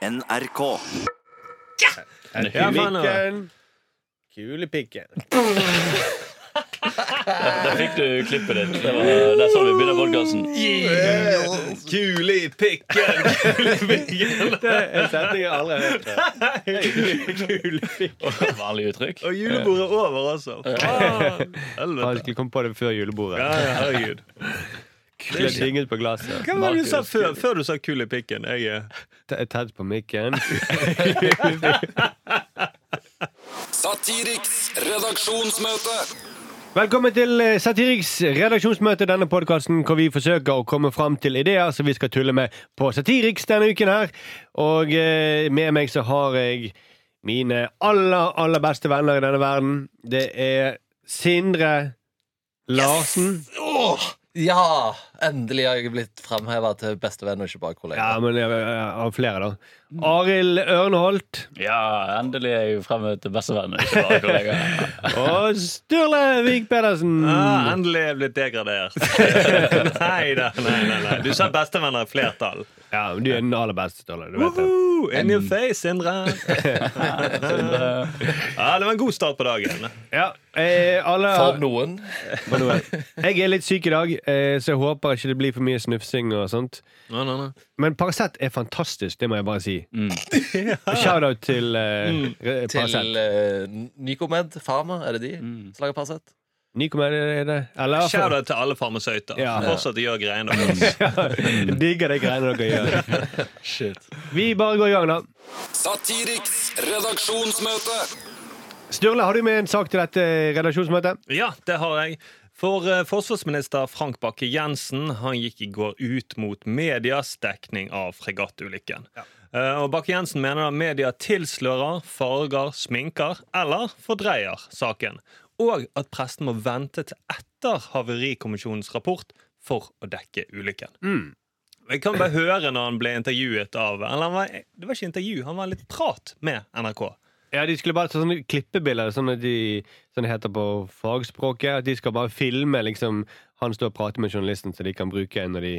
NRK. Ja, kulepikken Kulepikken. Der fikk du klippet ditt. Det var, det er sånn vi begynner podkasten. Kule i pikken! Kule i pikken. Det er en setning jeg aldri har hørt. Vanlig uttrykk. Og julebordet er over også. Faen! Helvete. skulle komme på det før julebordet. Ja, ja, herregud. Det synget på glasset. Hva var det du sa før, før du sa kul i pikken? Jeg er Tett på mikken. Satiriks redaksjonsmøte. Velkommen til eh, Satiriks redaksjonsmøte, denne podkasten hvor vi forsøker å komme fram til ideer som vi skal tulle med på Satiriks denne uken her. Og eh, med meg så har jeg mine aller, aller beste venner i denne verden. Det er Sindre Larsen. Åh, ja! Endelig har jeg blitt framheva til bestevenn og ikke bare kollega. Ja, men jeg, jeg har flere, da. Arild Ørnholt. Ja, endelig er jeg framme til bestevennen, ikke bare kollega. Og Sturle Vik Pedersen. ah, Endelig er jeg blitt degradert. nei da, nei, nei, nei. Du sa bestevenner i flertall. Ja, men du er den aller beste, Sturle. Du vet det. In your face, Sindre. ja, det var en god start på dagen. Ja, eh, alle For noen. For noe. Jeg er litt syk i dag, eh, så jeg håper ikke det blir for mye snufsing og sånt. Nei, nei, nei. Men Paracet er fantastisk, det må jeg bare si. Mm. Shout-out til uh, Til Paracet. uh, Nycomed Pharma, er det de Mm. som lager Paracet? Nycomed er det? Eller? Shout-out til alle farmasøyter. Ja. Fortsatt gjør greiene deres. Digger de greiene dere gjør. Shit. Vi bare går i gang, da. Satiriks redaksjonsmøte. Sturle, har du med en sak til dette redaksjonsmøtet? Ja, det har jeg. For eh, forsvarsminister Frank Bakke-Jensen han gikk i går ut mot medias dekning av fregattulykken. Ja. og Bakke-Jensen mener at media tilslører, farger, sminker eller fordreier saken. Og at presten må vente til etter Havarikommisjonens rapport for å dekke ulykken. Jeg kan bare høre når han ble intervjuet av Eller han var, det var ikke intervju, han var litt prat med NRK. Ja, De skulle bare ta sånne klippebilder, sånn at de, sånn det heter på fagspråket. At de skal bare filme liksom han står og prater med journalisten, så de kan bruke når de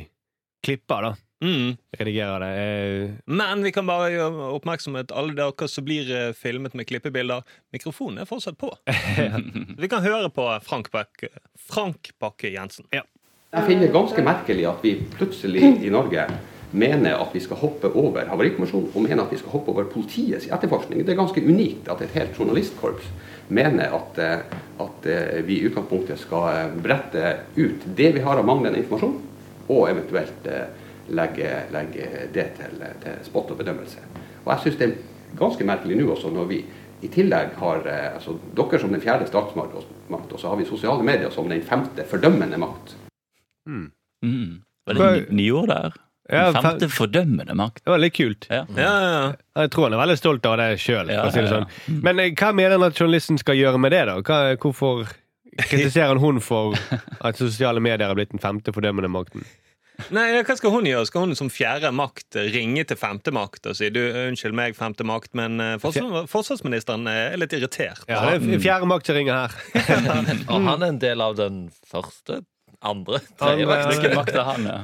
klipper. da Mm. Redigerer det. Eh, Men vi kan bare gjøre oppmerksomhet alle dere som blir eh, filmet med klippebilder. Mikrofonen er fortsatt på. vi kan høre på Frank Bakke, Frank Bakke Jensen. Jeg finner det ganske merkelig at vi plutselig i Norge mener at vi skal hoppe over Havarikommisjonen og mener at vi skal hoppe over politiets etterforskning. Det er ganske unikt at et helt journalistkorps mener at, eh, at eh, vi i utgangspunktet skal eh, brette ut det vi har av manglende informasjon, og eventuelt legge, legge det til, til spott og bedømmelse. Og jeg syns det er ganske merkelig nå også når vi i tillegg har altså, dere som den fjerde statsmakt, og så har vi sosiale medier som den femte fordømmende makt. Mm. Var det ni- nyord der? Ja, Den femte fordømmende makt. det var litt kult. Ja. Ja, ja, ja. Jeg tror han er veldig stolt av det sjøl. Ja, Si ja, ja. sånn. Men eh, hva mener han at journalisten skal gjøre med det? da? Hva, hvorfor kritiserer han hun for at sosiale medier har blitt den femte fordømmende makten? Nei, Hva skal hun gjøre? Skal hun som fjerde makt ringe til femte makt og si du, unnskyld meg, femte makt, men eh, forsvars forsvarsministeren er litt irritert? Ja, det er fjerde makt som ringer her. Og han er en del av den første, andre, tredje makt? Hvilken makt er han, ja?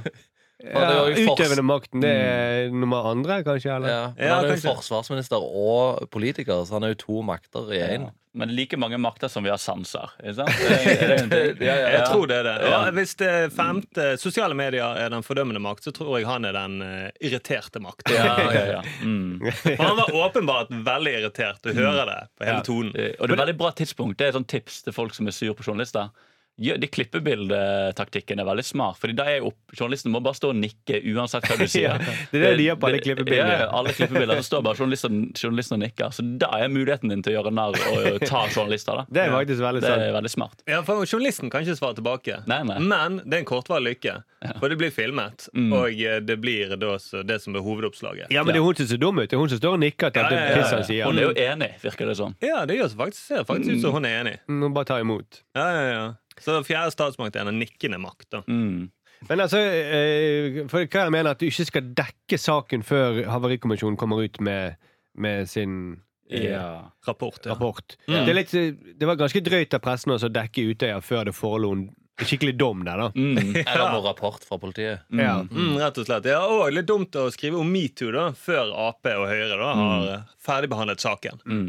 Er Ja, utøvende makten, det er nummer andre, kanskje? Eller? Ja, men han er jo forsvarsminister og politiker, så han er jo to makter i én. Men like mange makter som vi har sanser. Ikke sant? Er er Jeg tror det er det. Ja, hvis det femte sosiale medier er den fordømmende makt, så tror jeg han er den eh, irriterte makt. Ja, ja, ja. Mm. Han var åpenbart veldig irritert. Du hører det på hele tonen. Og det er et veldig bra tidspunkt. Det er et sånt tips til folk som er sur på journalister. De klippebildetaktikken er veldig smart. Fordi da er opp, Journalisten må bare stå og nikke uansett hva du sier. Ja, det er det de gjør på alle klippebilder. Ja, alle klippebilder, så står bare journalisten, journalisten og nikker. Så da er muligheten din til å gjøre narr og ta journalister. da Det er faktisk veldig Det sant. er veldig smart. Ja, for Journalisten kan ikke svare tilbake. Nei, nei. Men det er en kortvarig lykke. For det blir filmet, og eh, det blir da så det som er hovedoppslaget. Ja, men det er hun som ser dum ut. Det er hun som står og nikker til Ja, ja, ja. han sier. Hun er jo enig, virker det sånn. Ja, det gjør faktisk, ser faktisk ut som hun er enig. Hun bare tar imot. Ja, ja, ja. Så fjerde statsmakt er en nikkende makt. da Mm. Men altså, eh, for hva jeg mener at du ikke skal dekke saken før Havarikommisjonen kommer ut med, med sin eh, Ja. Rapport. Ja. rapport. Det, er litt, det var ganske drøyt av pressen å dekke Utøya før det forelå en en skikkelig dom der, da. Mm. Eller noe rapport fra politiet. Ja. Mm, rett og slett. Ja, og litt dumt å skrive om metoo da før Ap og Høyre da har eh, ferdigbehandlet saken. Mm.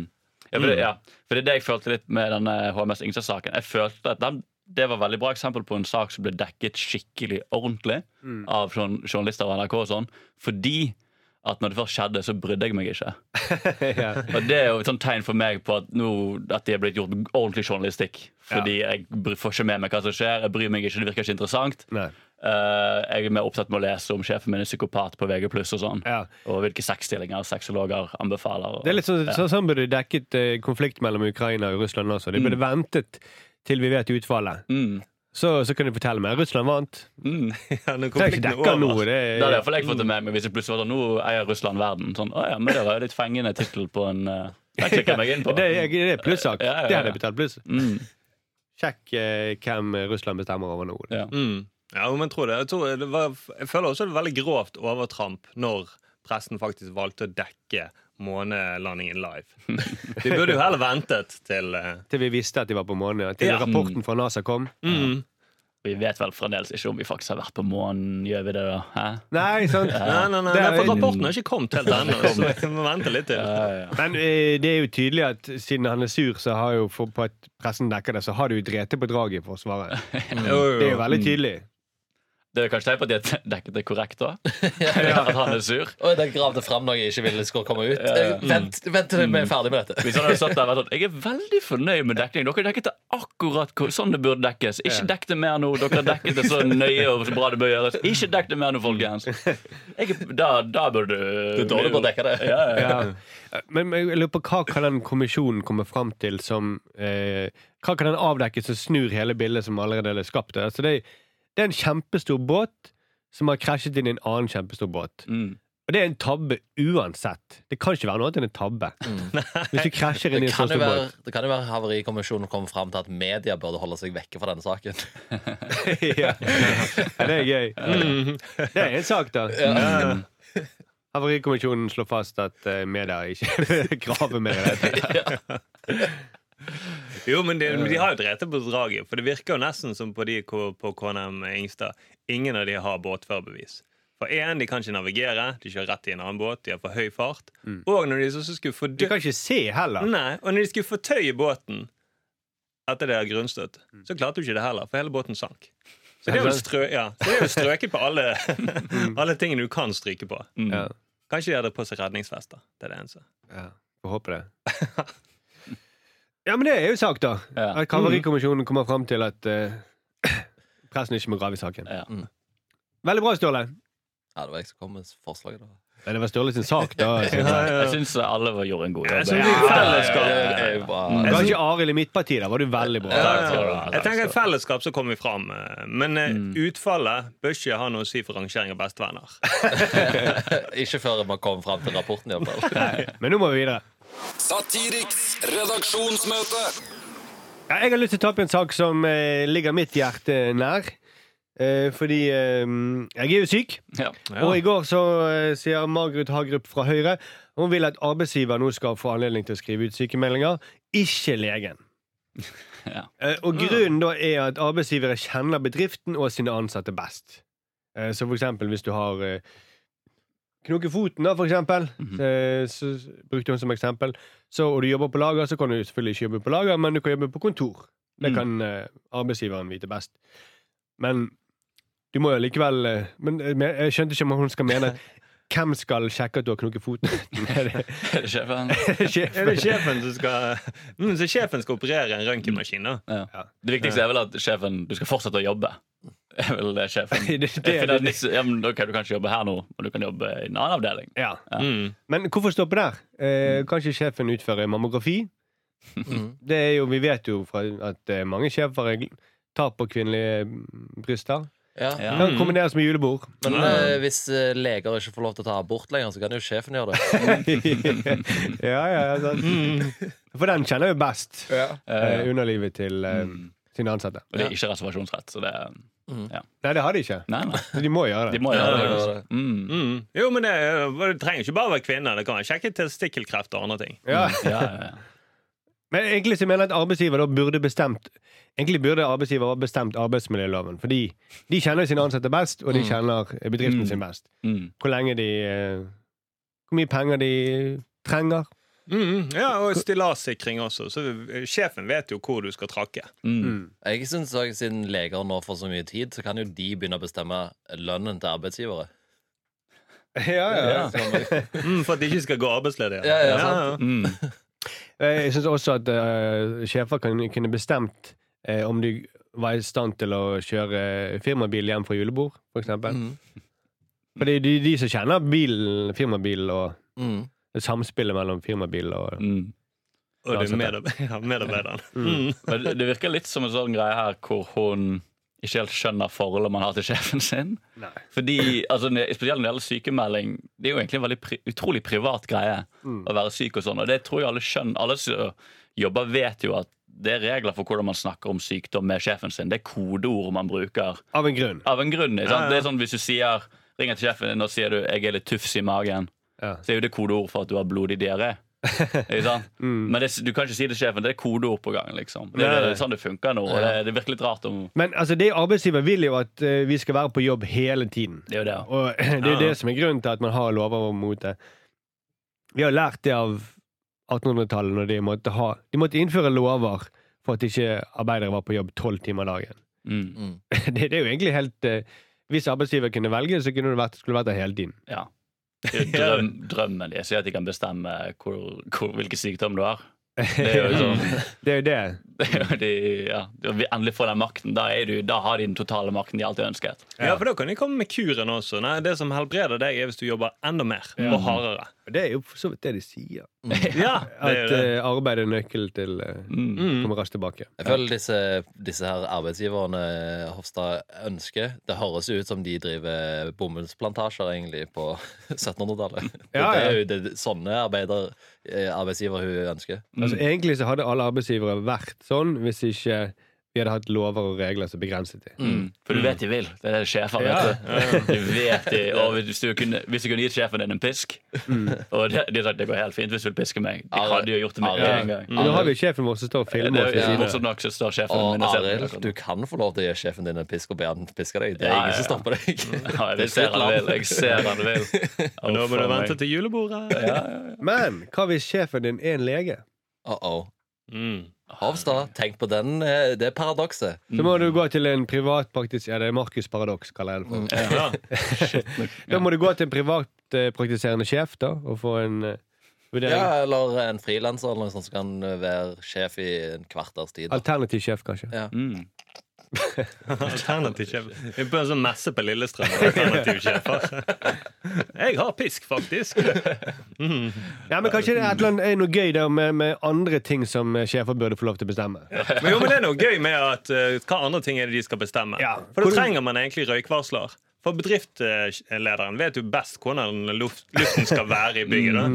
Ja, for det, ja. for det er det jeg følte litt med denne HMS Ingstad-saken. Jeg følte at den, Det var veldig bra eksempel på en sak som ble dekket skikkelig ordentlig av journ- journalister og NRK. og sånn Fordi at når det først skjedde, så brydde jeg meg ikke. ja. Og Det er jo et sånt tegn for meg på at, nå, at det er blitt gjort ordentlig journalistikk. Fordi jeg får ikke med meg hva som skjer. Jeg bryr meg ikke, Det virker ikke interessant. Nei. Uh, jeg er mer opptatt med å lese om sjefen min er psykopat på VG+, og sånn. Ja. Og hvilke sexstillinger sexologer anbefaler. Og, Det er litt sånn, ja. så, sånn burde de dekket eh, konflikt mellom Ukraina og Russland også. De burde ventet til vi vet utfallet. Mm. Så, så kan du fortelle meg. Russland vant. Mm. Ja, Det er ikke er dekka nå. Det Det hadde er, iallfall jeg fått det med meg hvis jeg plutselig var sånn Nå eier Russland verden. Sånn, å ja, men Det var jo litt fengende tittel på en uh, Den klikker jeg meg inn på. det, er, det er plussak. Ja, ja, ja. Det hadde jeg betalt pluss. Mm. Sjekk eh, hvem Russland bestemmer over nå. Ja. Mm. Ja, men tror det. Jeg, tror det var, jeg føler også det er veldig grovt overtramp når pressen faktisk valgte å dekke månelandingen live. Vi burde jo heller ventet til uh... Til vi visste at de var på månen. Ja. Til Ja. rapporten fra NASA kom. mm. Vi vet vel fremdeles ikke om vi faktisk har vært på månen. Gjør vi det, da? Hæ? Nei, sant? Nei, nei, nei, Det er- nei, for rapporten har ikke kommet helt ennå, så vi må vente litt til. Ja, ja. Men uh, det er jo tydelig at siden han er sur, så har jo for, på at pressen dekker det, så har du drete på draget i Forsvaret. Jo, Det er jo. jo veldig tydelig. Det er kanskje tegn på at de har dekket det korrekt da? At han er sur? Og den gravde fram noe jeg ikke ville skulle komme ut. Eh, Vent, vent til vi er ferdig med dette. Hvis han hadde satt der vært sånn Jeg er veldig fornøyd med dekning. Dere dekket det akkurat sånn det burde dekkes. Ikke dekk det mer nå. Dere dekket det så nøye og så bra det bør gjøres. Ikke dekk det mer nå, folkens. Jeg, er- da, da burde du Det er dårlig du bør dekke det. Ja, ja, ja. Men, men jeg lurer på hva kan den kommisjonen komme fram til som eh, Hva kan den avdekke som snur hele bildet som allerede er skapt? Altså det, det er en kjempestor båt som har krasjet inn i en annen kjempestor båt. Mm. Og det er en tabbe uansett. Det kan ikke være noe annet enn en tabbe. Hvis du krasjer inn i en sånn stor være, båt. det kan jo være Havarikommisjonen kommer fram til at media burde holde seg vekke fra denne saken. ja. ja, det er gøy. Det er en sak, da. Havarikommisjonen slår fast at uh, media ikke graver mer i dette. Jo, men de, de har jo drept på draget. For det virker jo nesten som på de på KNM Ingstad. Ingen av de har båtførerbevis. For én, de kan ikke navigere, de kjører rett i en annen båt, de har for høy fart. Og når de så skulle Du De kan ikke se heller. Nei, og når de skulle fortøye båten etter det grunnstøtt, så klarte de ikke det heller, for hele båten sank. Så det er jo, strø, ja, det er jo strøket på alle, alle tingene du kan stryke på. Ja. Kanskje de hadde på seg redningsvester. Det er det eneste. Ja, får håpe det. Ja, men det er jo sak, da. Ja. At Kavarikommisjonen kommer fram til at eh, pressen ikke må grave i saken. Ja. Veldig bra, Ståle. Ja, det var jeg som kom med forslaget. da Nei, det var Ståle sin sak, da. jeg. Jeg syns alle var- gjorde en god jobb. fellesskap Det er jo bra. Mm. Kanskje Arild i mitt parti, da var du veldig bra. Ja, ja, ja. ha, takk Jeg tenker et fellesskap så kommer vi fram. eh, Men eh, Mm. utfallet bør ikke ha noe å si for rangering av bestevenner. Ikke før man kommer fram til rapporten, iallfall. Men nå må vi videre. Satiriks redaksjonsmøte. Ja, jeg har lyst til å ta opp en sak som eh, ligger mitt hjerte nær. Eh, fordi eh, jeg er jo syk. Ja. Og i går så eh, sier Margret Hagerup fra Høyre hun vil at arbeidsgiver nå skal få anledning til å skrive ut sykemeldinger, ikke legen. Ja. Eh, og grunnen da er at arbeidsgivere kjenner bedriften og sine ansatte best. Eh, så for eksempel hvis du har eh, knoket foten, da, for eksempel, eh, så brukte hun som eksempel, så, og du jobber på lager, så kan du selvfølgelig ikke jobbe på lager, men du kan jobbe på kontor. Det Mm. kan eh, arbeidsgiveren vite best. Men du må jo likevel eh, Men eh, men jeg skjønte ikke om hun skal mene hvem skal sjekke at du har knukket foten? Er det Er det sjefen? Er det sjefen som skal mm, Så sjefen skal operere en røntgenmaskin, da? Ja. Det viktigste er vel at sjefen Du skal fortsette å jobbe. Er vel det sjefen Det- det det, det- ja, men, ok, Du kan ikke jobbe her nå, men du kan jobbe i en annen avdeling. Ja. Mm. Men hvorfor stoppe der? Eh, kan ikke sjefen utføre mammografi? Det er jo, Vi vet jo fra at eh, mange sjefer er tar på kvinnelige mm, bryster. Ja. Ja. Kan kombineres med julebord. Men eh, hvis eh, leger ikke får lov til å ta abort lenger, så kan jo sjefen gjøre det. ja, ja, ja, sant. For den kjenner jo best. Ja. Eh, underlivet til eh, Mm. sine ansatte. Og det er ikke reservasjonsrett, så det Nei, det har de ikke. Nei, nei. Så de må gjøre De det. må Ja, gjøre det det. det. Mm. Mm. Jo, men det, det trenger ikke bare være kvinner. Det kan være kjekke testikkelkreft og andre ting. Ja. Ja, ja, ja. Men egentlig så mener jeg at arbeidsgiver da burde bestemt Egentlig burde arbeidsgiver ha bestemt arbeidsmiljøloven. Fordi de kjenner sine ansatte best, og de Mm. kjenner bedriften Mm. sin best. Mm. Hvor lenge de eh, Hvor mye penger de trenger. Mm, ja, og stillassikring også. Så sjefen vet jo hvor du skal trakke. Mm. Jeg synes også, Siden leger nå får så mye tid, så kan jo de begynne å bestemme lønnen til arbeidsgivere. ja, ja. Mm, for at de ikke skal gå arbeidsledige. Ja, ja, sant. Mm. Jeg syns også at uh, sjefer kan, kunne bestemt uh, om de var i stand til å kjøre firmabil hjem fra julebord, for eksempel. Mm. For det er de, de som kjenner bilen, firmabil og Mm. samspillet mellom firmabil og Mm. Og det Ja, er medar ja, medarbeideren. Mm. Men det, det virker litt som en sånn greie her hvor hun ikke helt skjønner forholdet man har til sjefen sin. Nei. Fordi, altså, Spesielt når det gjelder sykemelding. Det er jo egentlig en veldig pri utrolig privat greie Mm. å være syk. og sånn, og det tror jeg alle skjønner. Alle som jobber, vet jo at det er regler for hvordan man snakker om sykdom med sjefen sin. Det er kodeord man bruker Av en grunn. av en grunn. Ja, ja. Det er sånn Hvis du sier, ringer til sjefen din og sier du, jeg er litt tufs i magen, Ja. så er jo det kodeord for at du har blodig diaré. Ikke sant? Mm. Men det, du kan ikke si det til sjefen. Det er kodeord på gang. liksom Det, er sånn det funker nå. Og det, det virker litt rart om Men altså, det arbeidsgiver vil jo at uh, vi skal være på jobb hele tiden. Det er jo det. Og det er jo Ja. det som er grunnen til at man har lover mot det. Vi har lært det av 1800-tallet, når de måtte, ha, de måtte innføre lover for at ikke arbeidere var på jobb tolv timer dagen. Mm. Mm. Det, det er jo egentlig helt uh, Hvis arbeidsgiver kunne velge, så kunne det vært, skulle det vært der hele tiden. Ja. Det er drøm, drømmen deres er at de kan bestemme hvor, hvor, hvilken sykdom du har. Det er jo sånn Det er jo det. det er jo de, ja, de endelig får den makten. Da, er du, da har de den totale makten de alltid ønsket. Ja, for da kan de komme med kuren også. Nei, det som helbreder deg, er hvis du jobber enda mer og hardere. Det er jo for så vidt det de sier. Ja, det er At det. eh, arbeid er nøkkelen til å Mm. komme raskt tilbake. Jeg føler disse, disse her arbeidsgiverne Hofstad ønsker Det høres jo ut som de driver bomullsplantasjer egentlig på 1700-tallet. Ja, Det er jo det, sånne arbeider, arbeidsgiver hun ønsker. Altså, egentlig så hadde alle arbeidsgivere vært sånn hvis ikke vi hadde hatt lover og regler som begrenset dem. Mm. For du vet de vil. Det er det sjefer Ja. vet. Du. du vet de, og hvis du kunne, hvis du kunne gitt sjefen din en pisk Og de, de har sagt det går helt fint hvis du vil piske meg. De hadde jo gjort det med en gang. Nå har vi sjefen vår som står og Det filmer oss morsomt nok så står sjefen Og min og ser på du kan få lov til å gi sjefen din en pisk og be han piske deg. Det er Ja, ingen ja, som stopper deg. Ja, Det er jeg ser han vil. Jeg ser han vil. Oh, nå må du vente til julebordet. Ja, ja, ja. Men hva hvis sjefen din er en lege? Uh-oh. Mm. Hovstad, tenk på den, eh, det paradokset. Så må du gå til en privatpraktiserende Ja, Markus Paradoks, kaller jeg det for. Ja. Da må du gå til en privatpraktiserende sjef da, og få en uh, vurdering. Ja, eller en frilanser eller noe sånt som kan være sjef i en kvarters tid. Alternativ sjef, kanskje. Ja. Mm. Alternativ sjef. Vi er på en sånn messe på Lillestrøm. Alternativ sjefer. Jeg har pisk, faktisk. Ja, men Kanskje det er, annet, er noe gøy der med, med andre ting som sjefer burde få lov til å bestemme. Men jo, men det er noe gøy med at uh, hva andre ting er det de skal bestemme. Ja. For da trenger man egentlig røykvarsler. For bedriftslederen vet jo best hvordan luft, luften skal være i bygget. Da.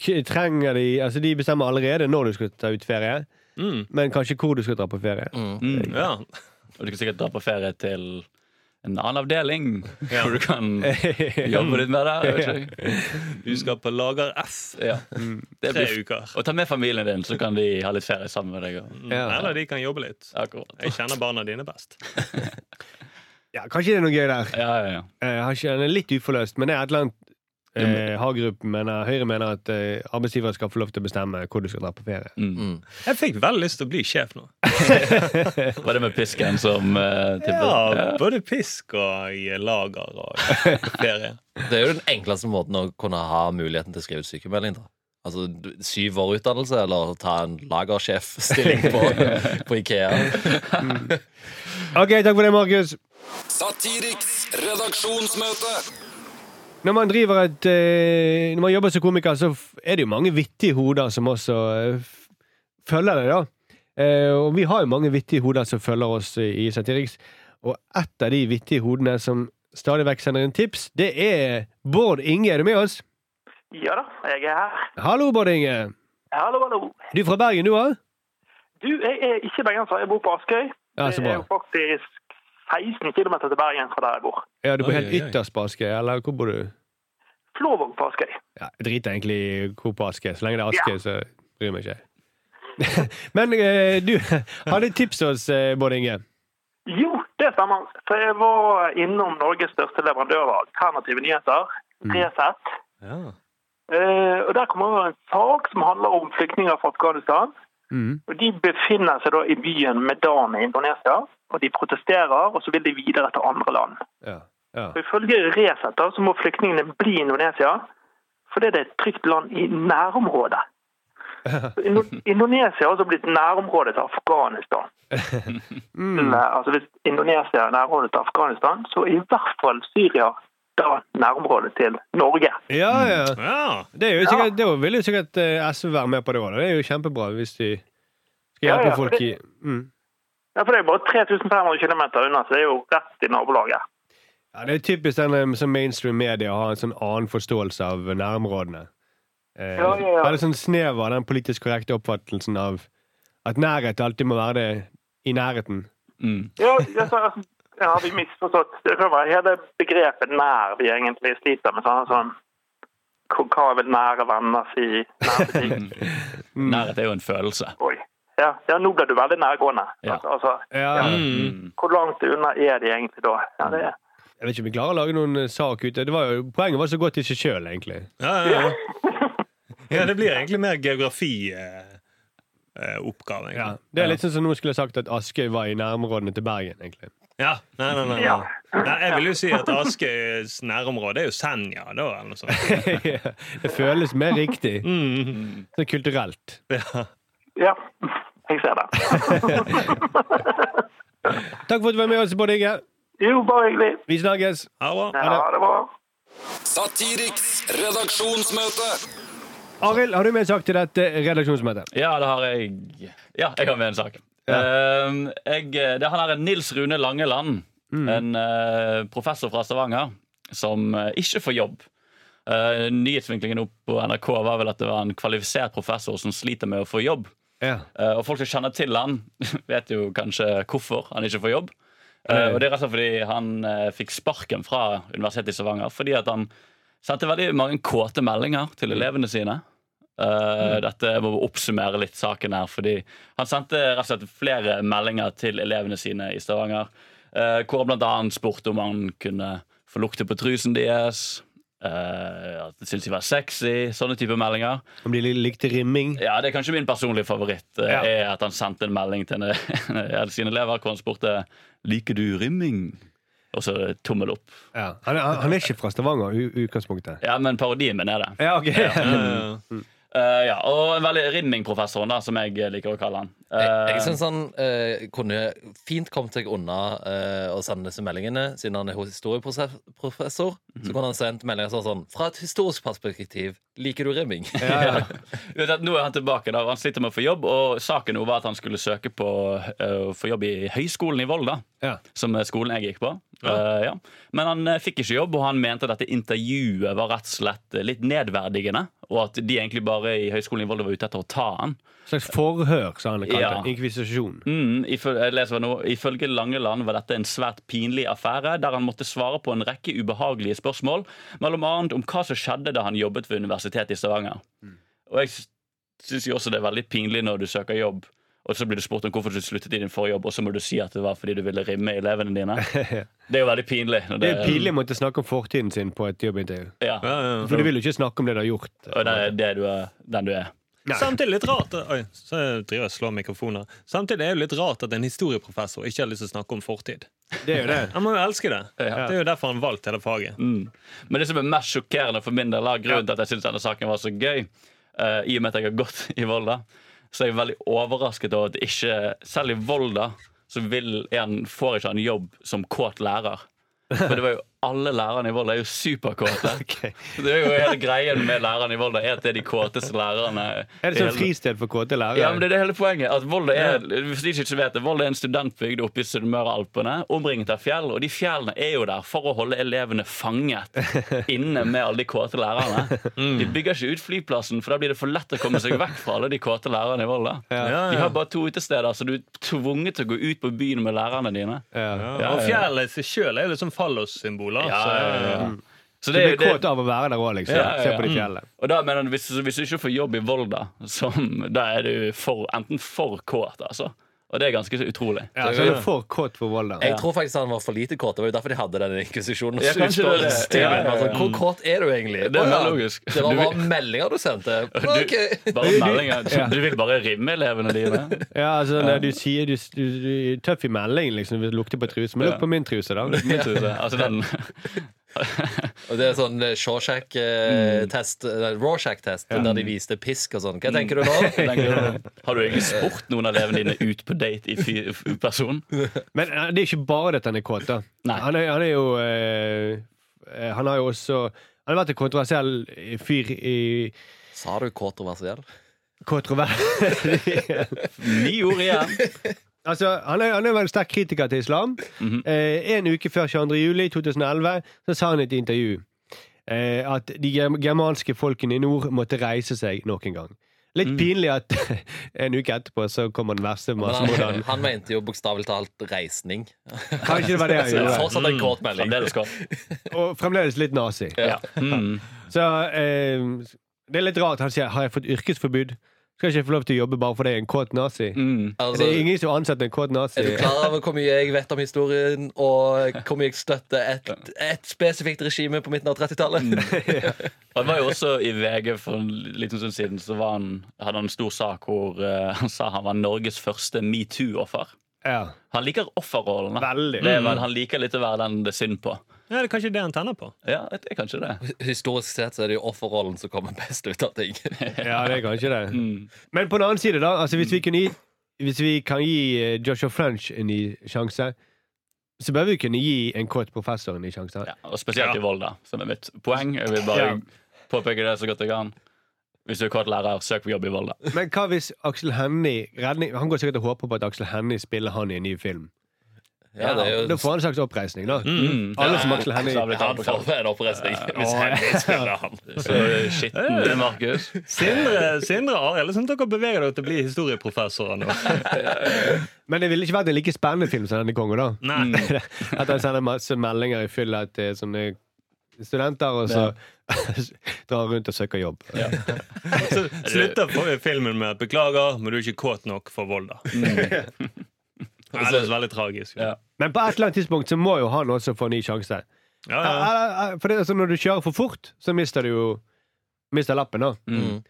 K trenger de Altså, de bestemmer allerede når du skal ta ut ferie, Mm. men kanskje hvor du skal dra på ferie. Mm. Ja. Og du kan sikkert dra på ferie til en annen avdeling Ja. hvor du kan jobbe litt med det. Jeg vet ikke. Du skal på Lager S. Ja. Det tre blir, uker. og ta med familien din, så kan de ha litt ferie sammen med deg. Mm. Ja. Eller de kan jobbe litt. Akkurat. Jeg kjenner barna dine best. Ja, Kanskje det er noe gøy der. Ja, ja, ja. Jeg har ikke, den er litt uforløst, men det er et eller annet eh, Hagerup mener, Høyre mener at eh, arbeidsgiver skal få lov til å bestemme hvor du skal dra på ferie. Mm. Mm. Jeg fikk veldig lyst til å bli sjef nå. Var det med pisken som uh, Ja, Både pisk og lager og ferie. Det er jo den enkleste måten å kunne ha muligheten til å skrive ut sykemelding. da Altså Syv år utdannelse, eller ta en lagersjefstilling på, på Ikea. OK, takk for det, Markus. Satiriks redaksjonsmøte. Når man driver et eh, Når man jobber som komiker, så er det jo mange vittige hoder som også eh, følger det, da. Eh, og vi har jo mange vittige hoder som følger oss i i Satiriks. Og ett av de vittige hodene som stadig vekk sender inn tips, det er Bård Inge. Er du med oss? Ja da, jeg er her. Hallo, Bård Inge. Hallo, hallo. Du er fra Bergen, du òg? Du, jeg er ikke bergenser, jeg bor på Askøy. Ja, så bra. Det er jo faktisk 16 km til Bergen fra der jeg bor. Ja, du bor helt ytterst på Askøy, eller hvor bor du? Flåvåg på Askøy. Ja, jeg driter egentlig i hvor på Askøy. Så lenge det er Askøy, så bryr jeg meg ikke. Men eh, du hadde et tips til oss, eh, Bård Inge. Jo, det stemmer. For jeg var innom Norges største leverandør av alternative nyheter, Resett. Ja. Eh, og Der kommer det en sak som handler om flyktninger fra Afghanistan. Mm. Og De befinner seg da i byen Medan i Indonesia. Og De protesterer, og så vil de videre til andre land. Ja. ja. Og Ifølge Resett da, så må flyktningene bli i Indonesia fordi det er et trygt land i nærområdet. Indo Indonesia har også blitt nærområdet til Afghanistan. Mm. Eh, Altså Hvis Indonesia er nærområdet til Afghanistan, så er i hvert fall Syria da nærområdet til Norge. Ja, ja. ja. Det, er jo sikkert, det vil jo sikkert eh, SV være med på det òg. Det er jo kjempebra hvis de skal hjelpe ja, folk i mm. Ja, For det er bare 3500 km unna, så det er jo rett i nabolaget. Ja, Det er typisk den eh, som mainstream media har en sånn annen forståelse av nærområdene. Eh, Ja, ja, ja. Veldig sånn snev av den politisk korrekte oppfattelsen av at nærhet alltid må være det i nærheten. Mm. Ja, ja, så, altså, ja, har vi misforstått Det kan være hele begrepet nær vi egentlig sliter med. sånn, sånn hva- vil nære venner si? Nærhet er jo en følelse. Oi. Ja, ja, nå ble du veldig nærgående. Ja. Altså, altså, Ja, Mm. hvor langt unna er de egentlig da? Ja, det er Jeg vet ikke om vi klarer å lage noen eh, sak ut av det. Var jo, poenget var så godt i seg sjøl, egentlig. Ja, ja, ja. ja, det blir egentlig mer geografioppgave. Ja, det er litt sånn som noen skulle sagt at Askøy var i nærområdene til Bergen, egentlig. Ja, nei, nei, nei, nei. nei Jeg vil jo si at Askøys nærområde er jo Senja, da, eller noe sånt. det føles mer riktig. Mm. Sånn kulturelt. Ja. Ja, jeg ser det. Takk for at du var med oss, Bård Inge. Jo, bare hyggelig. Vi snakkes. Ha det. Ja, det var Satiriks redaksjonsmøte. Arild, har du med en sak til dette redaksjonsmøtet? Ja, det har jeg. Ja, jeg har med en sak. Eh, jeg, det er han her Nils Rune Langeland, en uh, professor fra Stavanger, som uh, ikke får jobb. Uh, nyhetsvinklingen opp på NRK var vel at det var en kvalifisert professor som sliter med å få jobb. Eh, og folk som kjenner til han, vet jo kanskje hvorfor han ikke får jobb. Eh, og det er rett og slett fordi han eh, fikk sparken fra Universitetet i Stavanger fordi at han sendte veldig mange kåte meldinger til elevene sine. Mm. Dette må vi oppsummere litt saken her, fordi han sendte rett og slett flere meldinger til elevene sine i Stavanger, eh, hvor han annet spurte om han kunne få lukte på trusen deres. Eh, at de de var sexy, sånne type meldinger. Om de likte rimming? Ja, det er kanskje min personlige favoritt. Uh, Ja. er At han sendte en melding til en, en sine elever hvor han spurte Liker du rimming. Og så tommel opp. Ja. Han, er, han er ikke fra Stavanger i utgangspunktet. Ja, men parodien min er det. Ja, ok. Ja, ja. Eh, ja, Og en veldig rimming-professoren, som jeg liker å kalle han. Jeg, Eh, jeg syns han uh, kunne fint kommet seg unna eh, å sende disse meldingene, siden han er historieprofessor. Så kunne han sendt meldinger sånn sånn Fra et historisk perspektiv, liker du rimming? Ja, ja. Nå er han tilbake. da, Han sliter med å få jobb, og saken nå var at han skulle søke på eh, å få jobb i Høgskolen i Volda. Ja. Som skolen jeg gikk på. Eh, ja. Men han eh, fikk ikke jobb, og han mente at dette intervjuet var rett og slett eh, litt nedverdigende. Og at de egentlig bare i Høgskolen i Volda var ute etter å ta han. Slags forhør, sa han Ja. Inkvisisjon. Mm, ifølge, leser nå, ifølge Langeland var dette en svært pinlig affære, der han måtte svare på en rekke ubehagelige spørsmål, mellom annet om hva som skjedde da han jobbet ved Universitetet i Stavanger. Og jeg syns jo også det er veldig pinlig når du søker jobb, og så blir du spurt om hvorfor du sluttet i din forrige jobb, og så må du si at det var fordi du ville rimme elevene dine. Det er jo veldig pinlig. når Det er pinlig å måtte snakke om fortiden sin på et jobbintervju. Ja, Ja, ja. For du vil jo ikke snakke om det du har gjort. og det er det du er, den du er. Nei. Samtidig litt rart Oi, så driver jeg og slår mikrofoner. Samtidig er det litt rart at en historieprofessor ikke har lyst til å snakke om fortid. Det er jo det. Han må jo elske det. Ja. Det er jo derfor han valgte hele faget. Mm. Men det som er mest sjokkerende for min del, er grunnen til at jeg syns denne saken var så gøy, uh, i og med at jeg har gått i Volda, så er jeg veldig overrasket over at ikke Selv i Volda så vil en, får ikke han jobb som kåt lærer. For det var jo alle lærerne i Volda er jo superkåte. Okay. Det er jo hele greien med lærerne i Volda er at det er de kåteste lærerne. Er det sånn fristed for kåte lærere? ja, men det er det hele poenget. At Volda er, hvis de ikke vet det, Volda er en studentbygd oppe i Sunnmørealpene, omringet av fjell. Og de fjellene er jo der for å holde elevene fanget inne med alle de kåte lærerne. De bygger ikke ut flyplassen, for da blir det for lett å komme seg vekk fra alle de kåte lærerne i Volda. Ja, De har bare to utesteder, så du er tvunget til å gå ut på byen med lærerne dine. Ja. Ja, Ja, og fjellet i seg sjøl er jo liksom fallossymboler. Ja, så- ja, ja. Så Du det, blir det, kåt av å være der òg, liksom. Ja, ja, ja. Se på de fjellene. og da mener jeg, hvis, hvis du ikke får jobb i Volda, som, da er du for, enten for kåt, altså. Og det er ganske så utrolig. Ja, så er for kåt for Volda. Jeg tror faktisk han var for lite kåt. Det var jo derfor de hadde den inkvisisjonen. Ja. Altså, Hvor kåt er du egentlig? Det er logisk. Det var bare meldinger du sendte. Du, Bare meldinger. Du vil bare rimme elevene dine. Ja, altså, når du sier du, du, du er tøff i meldingen, liksom. Du lukter på truse. Men Ja. lukt på min truse, da. Min truse. Altså den Og det er sånn eh, Shawshack-test, eh, Rorschach-test, der de viste pisk og sånn. Hva tenker du nå? Har du egentlig spurt noen av elevene dine ut på date i person? Men eh, det er ikke bare dette han er kåt, da. Han er, han er jo eh, Han har jo også Han har vært en kontroversiell fyr i Sa du kontroversiell? Kontroversiell Ni ord igjen. Altså, han er, han er veldig sterk kritiker til islam. Mhm. eh, en uke før 22. juli 2011 så sa han i et intervju eh, at de germanske folkene i nord måtte reise seg nok en gang. Litt Mm. pinlig at en uke etterpå så kommer den verste Men han, han mente jo bokstavelig talt reisning. Kanskje det var det han gjorde. Fortsatt en kort melding. Fremdeles. Og fremdeles litt nazi. Ja. Mm. Så eh, det er litt rart. Han sier har jeg fått yrkesforbud. Skal ikke jeg få lov til å jobbe bare fordi jeg er en kåt nazi? Mm. Altså, det er ingen som ansetter en kåt nazi. er du klar over hvor mye jeg vet om historien, og hvor mye jeg støtter et, et spesifikt regime på midten av 30-tallet? Han var jo også i VG for en liten stund siden Så var han, hadde han en stor sak hvor uh, han sa han var Norges første metoo-offer. Ja. Han liker offerrollene. Veldig. Det er vel, han liker litt å være den det er synd på. Ja, det er kanskje det han tenner på. Ja, det er kanskje det. Historisk sett så er det jo offerrollen som kommer best ut av ting. ja, det er kanskje det. Mm. Men på den annen side, da. Altså, hvis, vi kunne gi, hvis vi kan gi eh, Joshua French en ny sjanse, så bør vi kunne gi en kåt professor en ny sjanse. Ja, og spesielt Ja. i Volda, som er mitt poeng. Jeg vil bare Ja. påpeke det så godt jeg kan. Hvis du er kort lærer, søk på jobb i Volda. Men hva hvis Aksel Hennie Han går sikkert og håper på at Aksel Hennie spiller han i en ny film. Ja, det er jo Da får han en slags oppreisning, da. Mm. Alle som Aksel Hennie Han får en oppreisning hvis Hennie spiller han. Så skitten Markus. Sindre, Sindre Arild, sånn at dere beveger dere til å bli historieprofessorer nå. Men det ville ikke vært en like spennende film som denne kongen, da. Nei. At han sender masse meldinger i fylla til sånne studenter, og så drar rundt og søker jobb. Så slutter filmen med 'beklager, men du er ikke kåt nok for Volda'. Ja, det er veldig tragisk. Ja. Men på et eller annet tidspunkt så må jo han også få en ny sjanse. Ja, ja. Ja, For det, altså, når du kjører for fort, så mister du jo Mister lappen, da. Mm.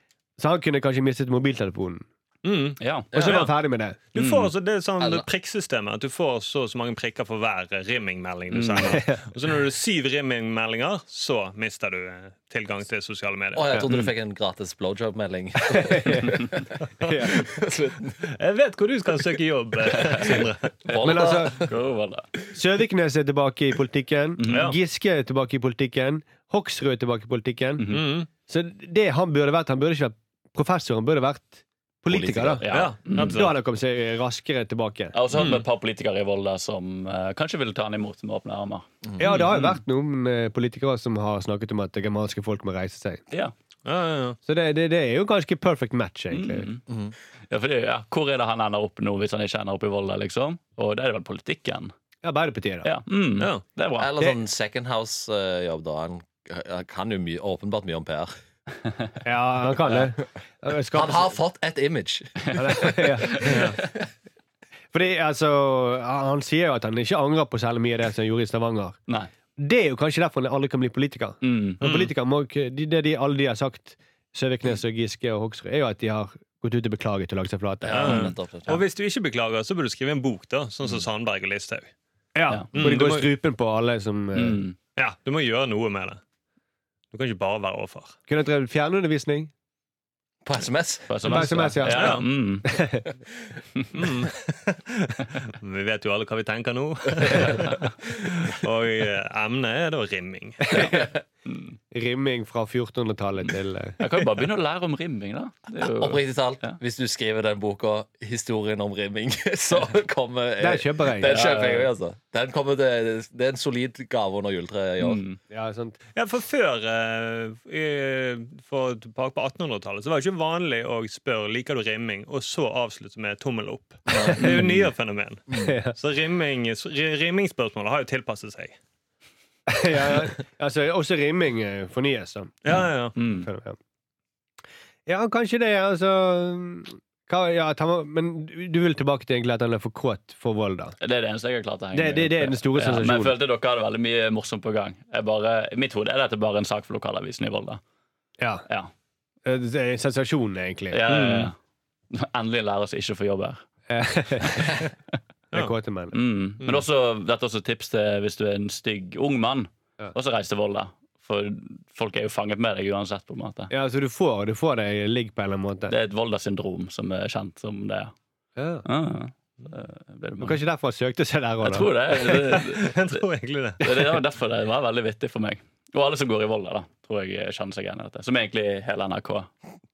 Så han kunne kanskje mistet mobiltelefonen. Mm. Ja. Og så Ja, ferdig med det. Du får altså det er sånn Eller- prikksystemet at du får så og så mange prikker for hver rimmingmelding du sender. Og så når du har syv rimmingmeldinger, så mister du eh, tilgang til sosiale medier. Å, jeg trodde du fikk en gratis blowjob-melding. Jeg vet hvor du skal søke jobb, eh, Sindre. Men altså? Søviknes er tilbake i politikken. Mm. Giske er tilbake i politikken. Hoksrud er tilbake i politikken. Mm. Så det han burde vært Han burde ikke vært professor, han burde vært politiker. da Ja. Ja, Da hadde han kommet seg raskere tilbake. Jeg har også hørt med et par politikere i Volda som eh, kanskje ville ta han imot med åpne armer. Ja, det har jo vært noen eh, politikere som har snakket om at det germanske folk må reise seg. Ja. Ja, ja, ja. Så det, det, det er jo ganske perfect match, egentlig. Mm. Ja, fordi, ja, hvor er det han ender opp nå, hvis han ikke ender opp i Volda? liksom? Og det er det vel politikken? Arbeiderpartiet, da. Ja, mm. Ja. Det er bra. Eller sånn second house-jobb, da. Han, han kan jo mye, åpenbart mye om PR. Ja, det. Han har fått et image. ja. Fordi, altså, han sier jo at han ikke angrer på særlig mye av det som han gjorde i Stavanger. Nei. Det er jo kanskje derfor han aldri kan bli politiker. Mm. Men politiker må, det de, alle de har sagt, Søviknes og Giske og Hoksrud, er jo at de har gått ut og beklaget og lagt seg flate. Ja, Ja. Og hvis du ikke beklager, så bør du skrive en bok, da sånn som Sandberg og Listhaug. Ja, Ja. Hvor de Mm, du går i strupen på alle som eh, Mm. Ja, Du må gjøre noe med det. Du kan ikke bare være overfor. kunne drevet fjernundervisning. På SMS. På På SMS, ja. ja, ja. Mm. Mm. Vi vet jo alle hva vi tenker nå. og eh, emnet er da rimming. Rimming fra 1400-tallet til eh, Jeg kan jo bare begynne å lære om rimming, da. Jo... Oppriktig talt, Ja. hvis du skriver den boka 'Historien om rimming', så kommer Den kjøper jeg. Den kjøper jeg altså. Den kommer til, det er en solid gave under juletreet i år. Mm. Ja, sant. Ja, for før eh, For på 1800-tallet Så var det ikke vanlig å spørre liker du rimming, og så avslutte med tommel opp. Det er jo nyere fenomen. Så rimming, ri- rimmingsspørsmålet har jo tilpasset seg. Ja, ja. Altså, også rimming eh, fornyes, da. Ja, ja, ja. Mm. Ja. kanskje det, altså hva, ja, at Men du vil tilbake til egentlig at han er for kåt for vold, da? Det er det eneste jeg har klart å henge Det- det- det er den store Ja, men sensasjonen. jeg følte dere hadde veldig mye morsomt på gang. Jeg bare, I mitt hode er dette bare en sak for lokalavisen i Volda. Ja. Ja. Eh, Det er sensasjonen, egentlig. Ja, ja, ja. Endelig lære oss ikke å få jobb her. Det Mm. Mm. Men også, dette er også tips til hvis du er en stygg ung mann. Ja. Også reis til Volda. For folk er jo fanget med deg uansett. på en måte Ja, så du får, du får deg ligg på en eller annen måte. Det er et Volda-syndrom som er kjent som det. Ja. Ah, det det Men Kanskje derfor han søkte seg der òg, Jeg tror det. det, Jeg tror egentlig det. det, det var derfor det var veldig vittig for meg. Og alle som går i Volda, da, tror jeg kjenner seg igjen i dette. Som egentlig hele NRK.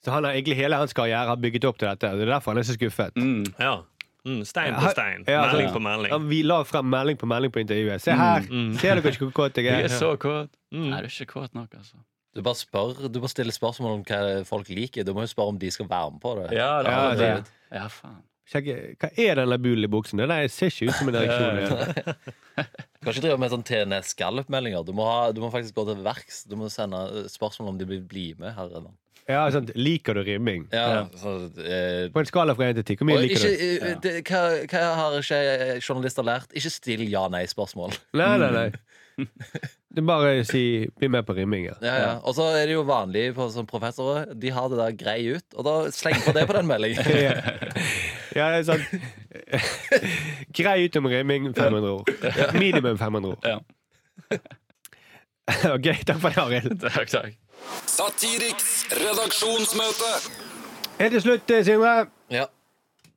Så han har egentlig hele hans karriere har bygget opp til dette. Det er derfor han er så skuffet. Mm. Ja. Mm, stein på stein. ja, altså- Melding på melding. Ja, vi la frem melding på melding på intervjuet. Se her! Ser dere ikke hvor kåt jeg Jeg er? er så kåt. Mm. Nei, du er ikke kåt nok, altså. Du bare spør, du bare stiller spørsmål om hva folk liker. Du må jo spørre om de skal være med på det. Ja, det, Ja, det, det- ja faen. Sjekke, hva er den labulen i buksen? Det jeg ser ikke ut som en ereksjon. Ja. Du kan ikke drive med sånn TNS Gallup-meldinger. Du, du må faktisk gå til verks. Du må sende spørsmål om de vil bli med. her. herre Ja, sant. Liker du rimming? Ja, så, eh, På en skala fra 1 til 10, hvor mye og liker ikke, du? eh, det, hva, hva har ikke journalister lært? Ikke still ja-nei-spørsmål. Nei, nei, nei. Det er bare å si 'bli med på rimming'. Ja. Ja, ja. Og så er det jo vanlig på som professorer. De har det der grei ut, og da sleng på det på den meldingen. Ja, det er sant. Grei ut om rimming, 500 ord. Minimum 500 ord. Ja. OK, takk for det, Arild. Takk, takk. Satiriks redaksjonsmøte. Helt til slutt, Sigve. Ja.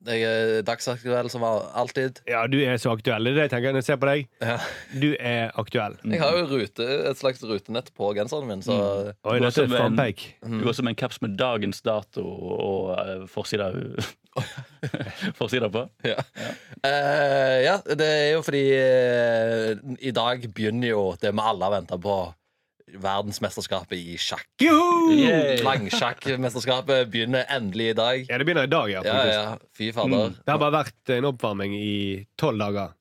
Jeg er dagsaktuell som alltid. Ja, du er så aktuell. Det er det jeg tenker når jeg ser på deg. Ja. Du er aktuell. Jeg har jo rute, et slags rutenett på genseren min, så Oi, Du går dette er som en- frampeik. Du går som en caps med dagens dato og uh, forsida Forsida på. ja. Eh, ja, det er jo fordi uh, i dag begynner jo det vi alle har venta på. Verdensmesterskapet i sjakk. Joho! Langsjakkmesterskapet begynner endelig i dag. Ja, det begynner i dag, ja. Ja, ja, fy fader. Det har bare vært en oppvarming i tolv dager.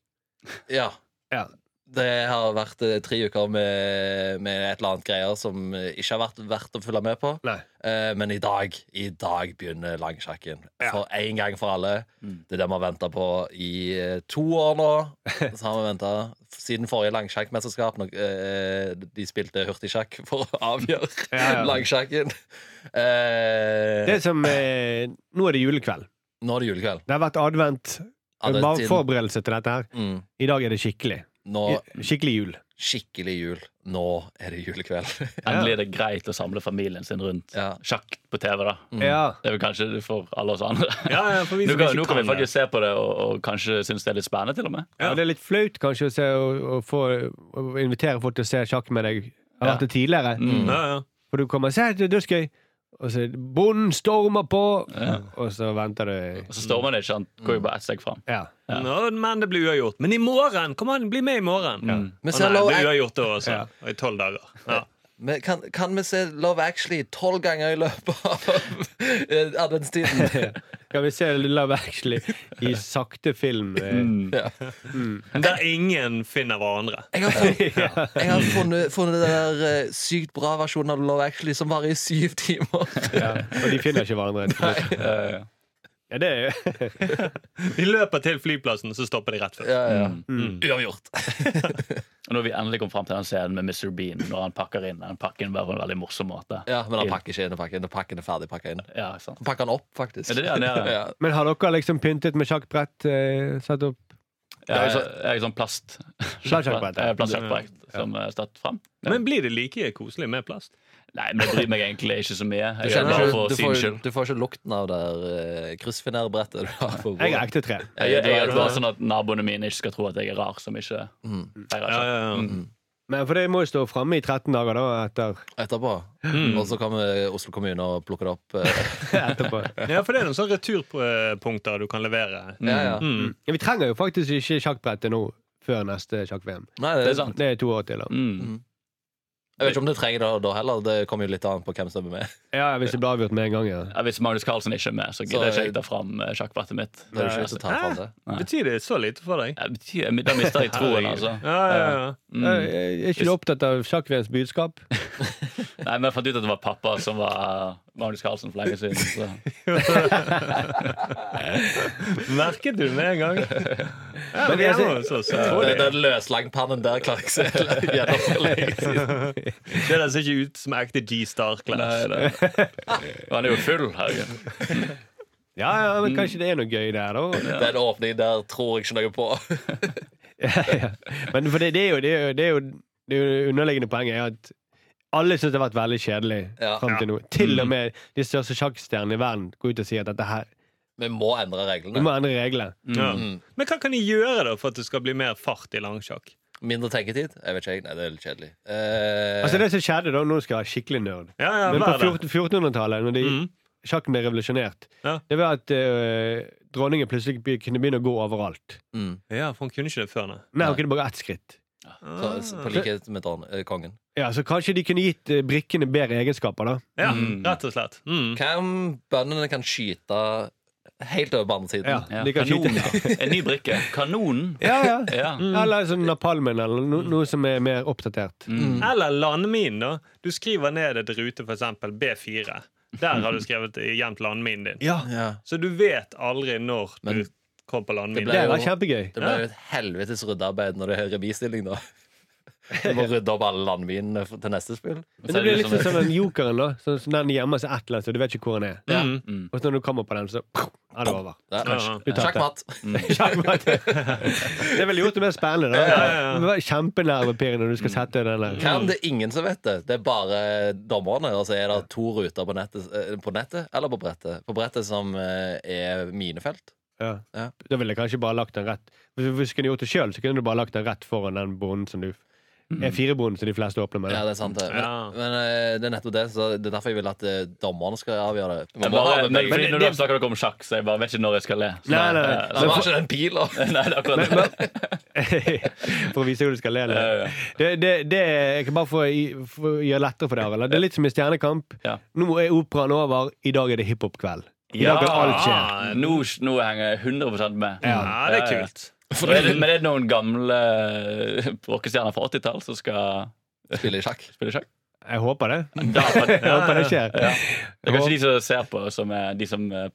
Ja. Ja. Det har vært eh, tre uker med, med et eller annet greier som ikke har vært verdt å følge med på. Nei. Eh, men i dag i dag begynner langsjakken. Ja. For en gang for alle. Det er det vi har venta på i eh, to år nå. Så har vi ventet Siden forrige langsjakkmesterskap, når eh, de spilte hurtigsjakk for å avgjøre Ja, ja. langsjakken. Eh, Det som eh, Nå er det julekveld. nå er det julekveld. Det har vært advent. Bare forberedelse til dette her. Mm. I dag er det skikkelig. Nå Skikkelig jul. skikkelig jul. Nå er det julekveld. Endelig er det greit å samle familien sin rundt Ja. sjakk på TV. da Ja. Det er vel kanskje for alle oss andre. Ja, ja, for vi Nå kan, nå kan vi faktisk se på det og, og kanskje synes det er litt spennende, til og med. Ja, det er litt flaut kanskje å, se, å, å, få, å invitere folk til å se sjakk med deg. Jeg har Ja. vært det tidligere. Mm. Ja, ja. For du kommer og sier det er dødsgøy, og så bonden stormer på, Ja. og så venter du Og så stormer det ikke, han går jo bare ett steg fram. Ja. Ja. Nå, men det blir uavgjort. Men i morgen! Kom an, bli med i morgen! Mm. Men, Å nei, det blir uavgjort da også. Ja. Og I tolv dager. Ja. Men kan, kan vi se Love Actually tolv ganger i løpet av eh, adventstiden? Kan vi se Love Actually i sakte film? eh, Mm. Ja. Der ingen finner hverandre. Jeg har funnet, jeg har funnet, funnet den der eh, sykt bra versjonen av Love Actually som varer i syv timer. Ja. Og de finner ikke hverandre. Nei. Ja, Ja, det er De løper til flyplassen, så stopper de rett før. Ja, ja. Mm. Uavgjort. og når vi endelig kom fram til den scenen med Mr. Bean, når han pakker inn den pakken på en veldig morsom måte. Ja, men han pakker ikke inn pakken. Når pakken er ferdig pakka inn. Ja, sant. Han pakker han opp, faktisk. Er det det han gjør? Ja. Men har dere liksom pyntet med sjakkbrett? Eh, satt opp Ja, jeg, jeg er sånn plast Plastsjakkbrett, ja. Plastsjakkbrett som er stått fram. Ja. Men blir det like koselig med plast? Nei, men jeg bryr meg egentlig ikke så mye. Du, Jeg kjenner, bare ikke- for du, sin får, skyld. du får ikke lukten av det uh, kryssfinerbrettet du har på Jeg er ekte tre. Jeg, jeg, jeg, det bare sånn at naboene mine ikke skal tro at jeg er rar som ikke feirer Ja, ja, ja. Mm. Men for det må jo stå framme i 13 dager da, etter, Etterpå. Mm. Og så kommer Oslo kommune og plukke det opp. eh, etterpå. ja, for det er noen sånne returpunkter du kan levere. ja, ja. Mm. Ja, vi trenger jo faktisk ikke sjakkbrettet nå før neste sjakk-VM. Det det, er sant. Det er to år til. da Mm. Jeg vet ikke om du trenger det da heller. Det kommer jo litt an på hvem som er med. Ja, Hvis det blir avgjort med en gang, ja. Ja, hvis Magnus Carlsen ikke er med, så gidder jeg ikke ta fram eh, sjakkbrettet mitt. Det er ikke ta fram det. Betyr det så lite for deg? Ja, betyr- Da mister jeg troen, altså. Ja, ja, ja. Jeg Er ikke du opptatt av sjakkvedens budskap? Nei, men jeg fant ut at det var pappa som var Magnus Carlsen for lenge siden. Så. Merket du det med en gang? Ja, Men jeg, jeg så, så Den, den løslangpannen der klarer jeg ikke å se for lenge siden. Det der ser ikke ut som ekte G-Star-class. Han er jo full, herregud. Ja, ja, men kanskje det er noe gøy der, da. Den åpningen der tror jeg ikke noe på. Ja, ja. Men for det, det, er jo, det, er jo, det, er jo, det er jo underliggende poenget er at alle syns det har vært veldig kjedelig Ja. fram til nå. Til og med de største sjakkstjernene i verden går ut og sier at dette her Vi må endre reglene. Vi må endre reglene. Ja. Mm. Men hva kan de gjøre da for at det skal bli mer fart i langsjakk? Mindre tenketid? Jeg vet ikke. Nei, det er litt kjedelig. Eh, Altså Det som skjedde da, nå skal jeg være skikkelig nerd Ja, ja, Men på vær det. 14 1400-tallet, når de, mm. sjakken ble revolusjonert, Ja. det var at eh, dronningen plutselig kunne begynne å gå overalt. mm. Ja, for hun kunne ikke det før, nei. Nei, hun kunne bare ett skritt. Så, så, på likhet med eh, kongen. Ja, Så kanskje de kunne gitt eh, brikkene bedre egenskaper, da. Ja, Mm. rett og slett. Mm. Hva om bøndene kan skyte helt over andre? Ja, Ja. de kan skyte. En ny brikke. Kanonen. Ja, ja. Ja. Eller sånn napalmen, eller no, noe som er mer oppdatert. Mm. Eller landmin, da. Du skriver ned et rute, for eksempel B4. Der har du skrevet gjemt landminen din. Ja, Ja. Så du vet aldri når Men du kom på landminen. ble Det jo- var kjempegøy. Det ble jo et helvetes ryddearbeid når det er remisstilling, da. Du må rydde opp alle landminene til neste spill. Men det blir litt sånn som den jokeren, da. Sånn som den gjemmer seg et eller annet, så du vet ikke hvor den er. Ja. Mm. Mm. Og så når du kommer på den, så er det over. Ja. Sjakkmatt. Sjakkmatt. Det ville gjort det mer spennende. Da. Ja, ja, ja. Kjempenervepirrende når du skal sette den der. Hva det er ingen som vet det? Det er bare dommerne. Og så er det to ruter på nettet, eh, på nettet eller på brettet. På brettet som eh, er minefelt. Ja. Ja. Da ville jeg kanskje bare lagt den rett Hvis hvis du kunne gjort det sjøl, så kunne du bare lagt den rett foran den bonden som du er firebonden som de fleste åpner med. Ja, det er sant det. Men, Ja. men men, det er nettopp det. Så det er derfor jeg vil at eh, dommerne skal avgjøre det. Jeg Man må bare, men, fordi når det- du snakker dere om sjakk, så jeg bare vet ikke når jeg skal le. Så Nei, nei, nei. nei. Ja, man har ikke den pila. Nei, det er det. for å vise hvor du skal le. Ja, ja. Det, det, det er ikke bare for å, gi- for å gjøre lettere for deg. Arild. Det er litt som i Stjernekamp. Ja. Nå er operaen over, i dag er det hiphop-kveld. I dag alt skje. Nå, nå henger jeg 100% med. Ja, det er kult. Men er det, men er det noen gamle eh, rockestjerner fra 80-tall som skal Spille i sjakk. spille sjakk? Jeg håper det. Da, Jeg håper det skjer. Ja. Det er kanskje de som ser på, som er de som er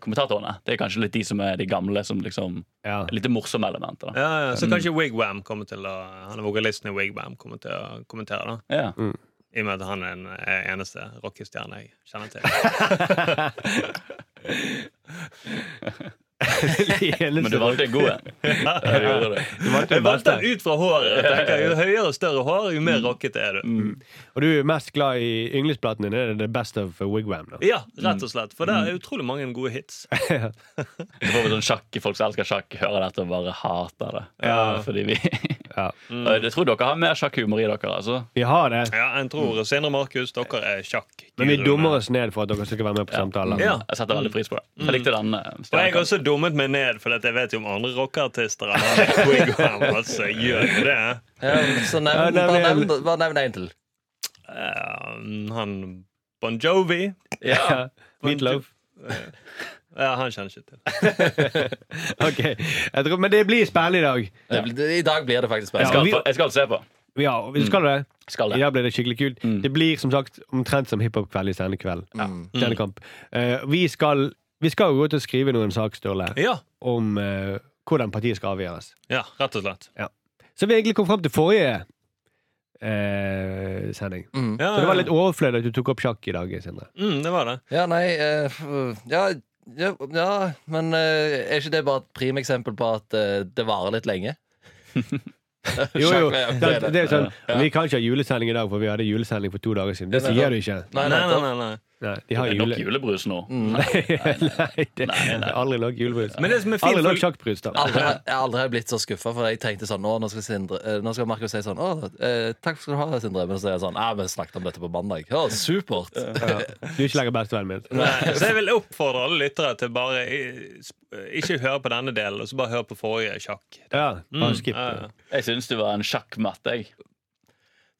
kommentatorene. Det er kanskje litt de som er de gamle, som liksom Ja. litt morsomme elementer. Da. Ja, ja. Så kanskje Wigwam kommer til å Han er vokalisten i Wigwam kommer til å kommentere, da. Ja. I og med at han er den eh, eneste rockestjerne jeg kjenner til. Men du valgte en god en. Du valgte det. Jeg valgte den ut fra håret. Tenker, jo høyere og større hår, jo mer rockete er du. Og du er mest glad i yndlingsplatene dine. Det er The Best of Wigwam. Da. Ja, rett og slett. For det er utrolig mange gode hits. Vi sånn sjakk, Folk som elsker sjakk, hører dette og bare hater det. Ja. Fordi vi Ja. Mm. Jeg tror dere har mer sjakkhumor i dere. altså Vi har det, Ja, jeg tror Senere, Markus, dere er sjakk. men vi dummer oss ned for at dere skal være med på samtalen. Ja. Jeg setter veldig pris på det. Jeg likte den. Mm. Og jeg har også dummet meg ned, for jeg vet jo om andre rockeartister er. Altså, gjør jo det. Ja, så nevn, bare nevn bare nevn en til. Uh, han Bon Jovi. Ja. Meatloaf. Ja, han kjenner ikke til. Ok, jeg tror, Men det blir spennende i dag. Ja. det- I dag blir det faktisk Jeg spennende. skal, vi- jeg skal se på. Ja, vi skal det. Skal I det. dag blir det skikkelig kult. Mm. Det blir som sagt omtrent som hiphop-kveld i Stjernekveld. Mm. Stjernekamp. Eh, vi, skal, vi skal gå til å skrive noen saksståle Ja, om uh, hvordan partiet skal avgjøres. ja, rett og slett. Så vi egentlig kom fram til forrige eh, sending. Mm. Ja, Så det var litt overflødig at du tok opp sjakk i dag, Sindre. mm, det var det. Ja, nei eh, ja, ja, ja, men eh, er ikke det bare et primeksempel på at eh, det varer litt lenge? Jo, jo. Det, det er sånn, Ja. Vi kan ikke ha julesending i dag, for vi hadde julesending for to dager siden. Det sier du ikke. Nei, Nei, nei, nei, nei, de har Det er nok julebrus nå. Nei, nei, det, Nei, nei. er aldri nok julebrus. Men det som er Aldri fint nok sjakkbrus, da. Aldri, jeg har aldri blitt så skuffa, for jeg tenkte sånn Nå, nå skal, Sindre, eh, nå skal Markus si sånn Å, eh, takk skal du ha, Sindre. Men så er jeg sånn Ja, vi snakket om dette på mandag. Å, supert. Ja. Du er ikke lenger bestevennen min. Nei, så jeg vil oppfordre alle lyttere til bare ikke høre på denne delen, og så bare høre på forrige sjakk. Ja, bare skip Ja, ja. Jeg syns du var en sjakkmatt, jeg.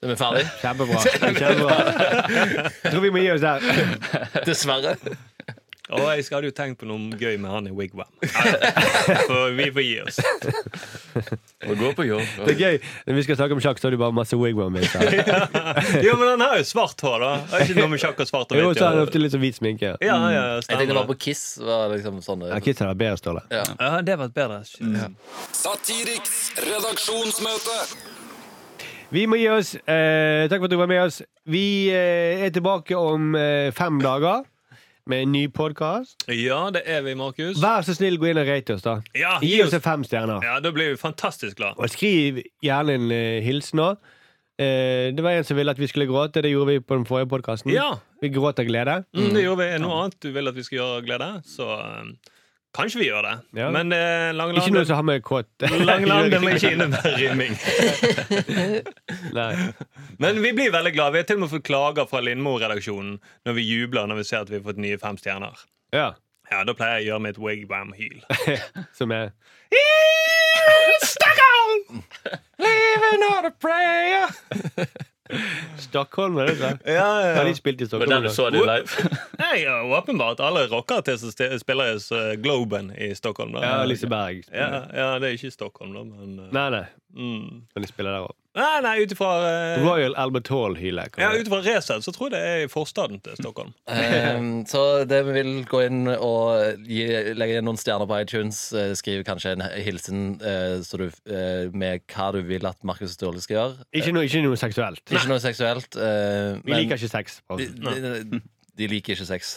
Er vi ferdig? Kjempebra. Kjempebra. Jeg tror vi må gi oss der. Dessverre. Og jeg hadde jo tenkt på noe gøy med han i Wigwam. For vi får gi oss. Og gå på jobb. Det er gøy. Når vi skal snakke om sjakk, så har du bare masse wigwam. med. Jo, men han har jo svart hår, da. Det er ikke noe med sjakk og svart og Jo, så har han ofte litt sånn hvit sminke. ja, ja, Jeg tenkte bare på Kiss. Var liksom sånn, Ja, Kiss hadde vært bedre, Ståle. ja. Ja, det var bedre. Mm. Satiriks redaksjonsmøte. Vi må gi oss. Eh, takk for at du var med oss. Vi eh, er tilbake om eh, fem dager med en ny podkast. Ja, det er vi, Markus. Vær så snill, gå inn og rate oss, da. Ja, Gi oss en fem stjerner. Ja, Da blir vi fantastisk glad. Og skriv gjerne en eh, hilsen òg. Eh, det var en som ville at vi skulle gråte. Det gjorde vi på den forrige podkasten. Ja, Vi gråt av glede. mm, det gjorde vi. Er noe annet du vil at vi skal gjøre av glede, så um, kanskje vi gjør det. Ja. Men eh, Langeland Ikke noe som har med kåt lang, den må ikke innebære rimming. Nei. Men vi blir veldig glad. Vi har til og med fått klager fra Lindmo-redaksjonen når vi jubler når vi ser at vi har fått nye fem stjerner. Ja, Ja, Da pleier jeg å gjøre mitt wigwam-hyl. som er Stockholm, er det det? Ja, ja, Har de spilt i Men Stockholm? den du så de live? Nei, ja, åpenbart. Alle rockere som spiller i uh, Globen i Stockholm. Da. Ja, Liseberg. ja, ja, det er ikke Stockholm, da, men uh, Nei, nei. mm. Men de spiller der òg. Nei, nei, ut ifra uh, Royal Albert Hall-hylet. ja, ut ifra Resett så tror jeg det er i forstaden til Stockholm. Ehm, så det vi vil gå inn og gi, legge inn noen stjerner på iTunes. eh, skrive kanskje en hilsen eh, så du, eh, med hva du vil at Markus Ståle skal gjøre. Ikke, noe- ikke noe seksuelt. Ikke noe seksuelt. eh, Vi men liker ikke sex. de, de, de liker ikke sex.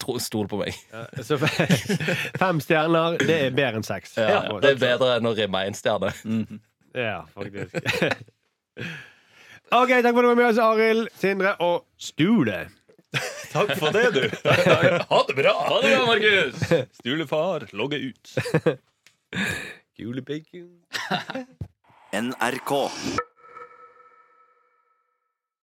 Tro- Stol på meg. Så fem stjerner, det er bedre enn seks. Ja, det er bedre enn å rimme én stjerne. Ja, faktisk. OK, takk for at du var med oss, Arild, Sindre og Stule. Takk for det, du. Ha det bra! Ha det bra, Markus! Stulefar, logge ut. Julepikken. NRK.